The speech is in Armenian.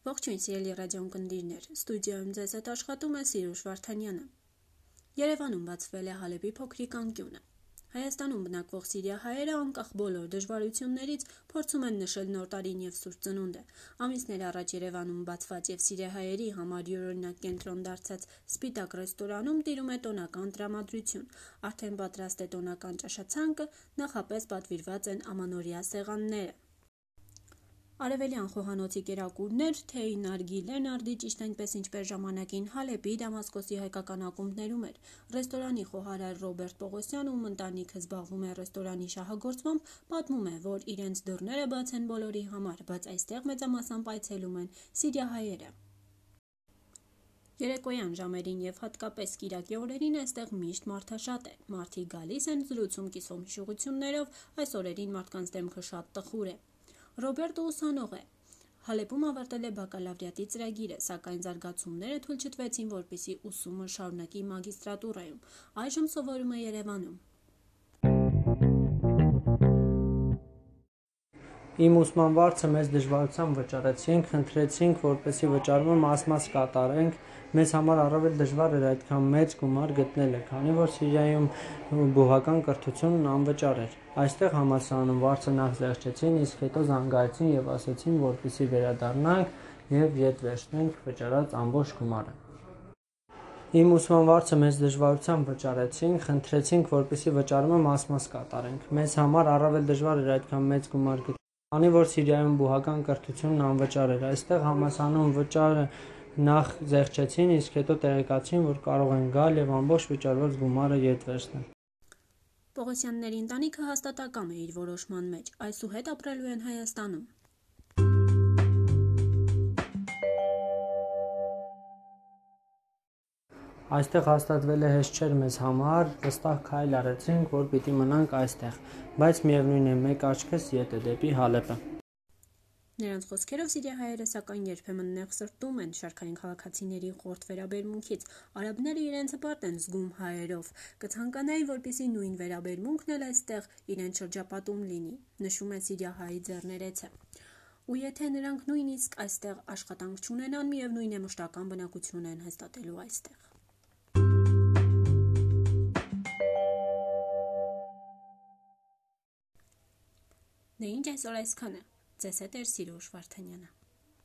Ողջույն սիրելի ռադիոընկերներ, ստուդիոյում ձեզ հետ աշխատում է Սիրուշ Վարդանյանը։ Երևանում բացվել է Հալեպի փոքրիկ անկյունը։ Հայաստանում բնակվող սիրիահայերը անկախ բոլոր դժվարություններից փորձում են նշել նոր տարին եւ Սուրբ Ծնունդը։ Ամիսներ առաջ Երևանում բացված եւ սիրիահայերի համար յուրօրինակ կենտրոն դարձած Սպիտակ ռեստորանում տիրում է տոնական տրամադրություն։ Արդեն պատրաստ է տոնական ճաշացանկը, նախապես պատվիրված են ամանորյա սեղանները։ Արևելյան խոհանոցի կերակուրներ, թեյ, նարգիլե, նարդի ճիշտ այնպես ինչպես ժամանակին Հալեպի, Դամասկոսի հայկական ակումբներում էր։ Ռեստորանի խոհարար Ռոբերտ Պողոսյանը, ում ընտանիքը զբաղվում է ռեստորանի շահագործմամբ, պատմում է, որ իրենց դռները բաց են բոլորի համար, բայց այստեղ մեծամասամբ այցելում են սիրիահայերը։ Երեկոյան ժամերին եւ հատկապես կիրակի օրերին այստեղ միշտ մարդաշատ է։ Մարդիկ գալիս են զրուցում կիսում հիշողություններով, այս օրերին մարդկանց դեմքը շատ տխուր է։ Ռոբերտը ուսանող է։ Հալեպում ավարտել է բակալավրիատի ծրագիրը, սակայն զարգացումները թույլ չտվեցին, որպեսի ուսումը շարունակի մագիստրատուրայում։ Այժմ սովորում է Երևանում։ Իմ ուսման վարձը մեծ դժվարությամբ վճարեցինք, խնդրեցինք, որպեսզի վճարումը մաս-մաս կատարենք։ Մեզ համար առավել դժվար էր այդքան մեծ գումար գտնելը, քանի որ Սիրիայում բուհական կրթությունն անվճար էր։ Այստեղ համալսարանում վարձը նախ զեղչեցին, իսկ հետո զանգահարեցին եւ ասացին, որպեսզի վերադառնանք եւ յետ վերցնենք վճարած ամբողջ գումարը։ Իմ ուսման վարձը մեծ դժվարությամբ վճարեցինք, խնդրեցինք, որպեսզի վճարումը մաս-մաս կատարենք։ Մեզ համար առավել դժվար էր այդքան մեծ գումար գտնել, քանի որ Սիրիայում բուհական կրթությունն անվճար էր։ Այստեղ համալսարանում վճարը նախ զեղչեցին, իսկ հետո տեղեկացին, որ կարող են գալ եւ ամբողջ վճարված գումարը յետ վերցնել։ Պողոսյանների ընտանիքը հաստատակամ է իր որոշման մեջ։ Այսուհետ ապրելու են Հայաստանում։ Այստեղ հաստատվելը հեշտ չէր մեզ համար, վստահ քայլ արեցինք, որ պիտի մնանք այստեղ, բայց միևնույն է, մեկ աչքս ետ է դեպի Հալեպը։ Նրանց խոսքերով սիրիահայերը սակայն երբեմն նեղ սրտում են շարքային քաղաքացիների խորտ վերաբերմունքից։ Արաբները իրենց հպարտ են զգում հայերով։ Կցանկանայի, որպեսի նույն վերաբերմունքն էլ այստեղ իրենց շրջապատում լինի, նշում է սիրիահայի ձեռներեցը։ Ու եթե նրանք նույնիսկ այստեղ աշխատանք չունենան, միևնույն է մշտական բնակություն են հաստատելու այստեղ։ Դե ինչ այսօր այսքանը։ Ձեզ հետ էր Սիրուշ Վարդանյանը։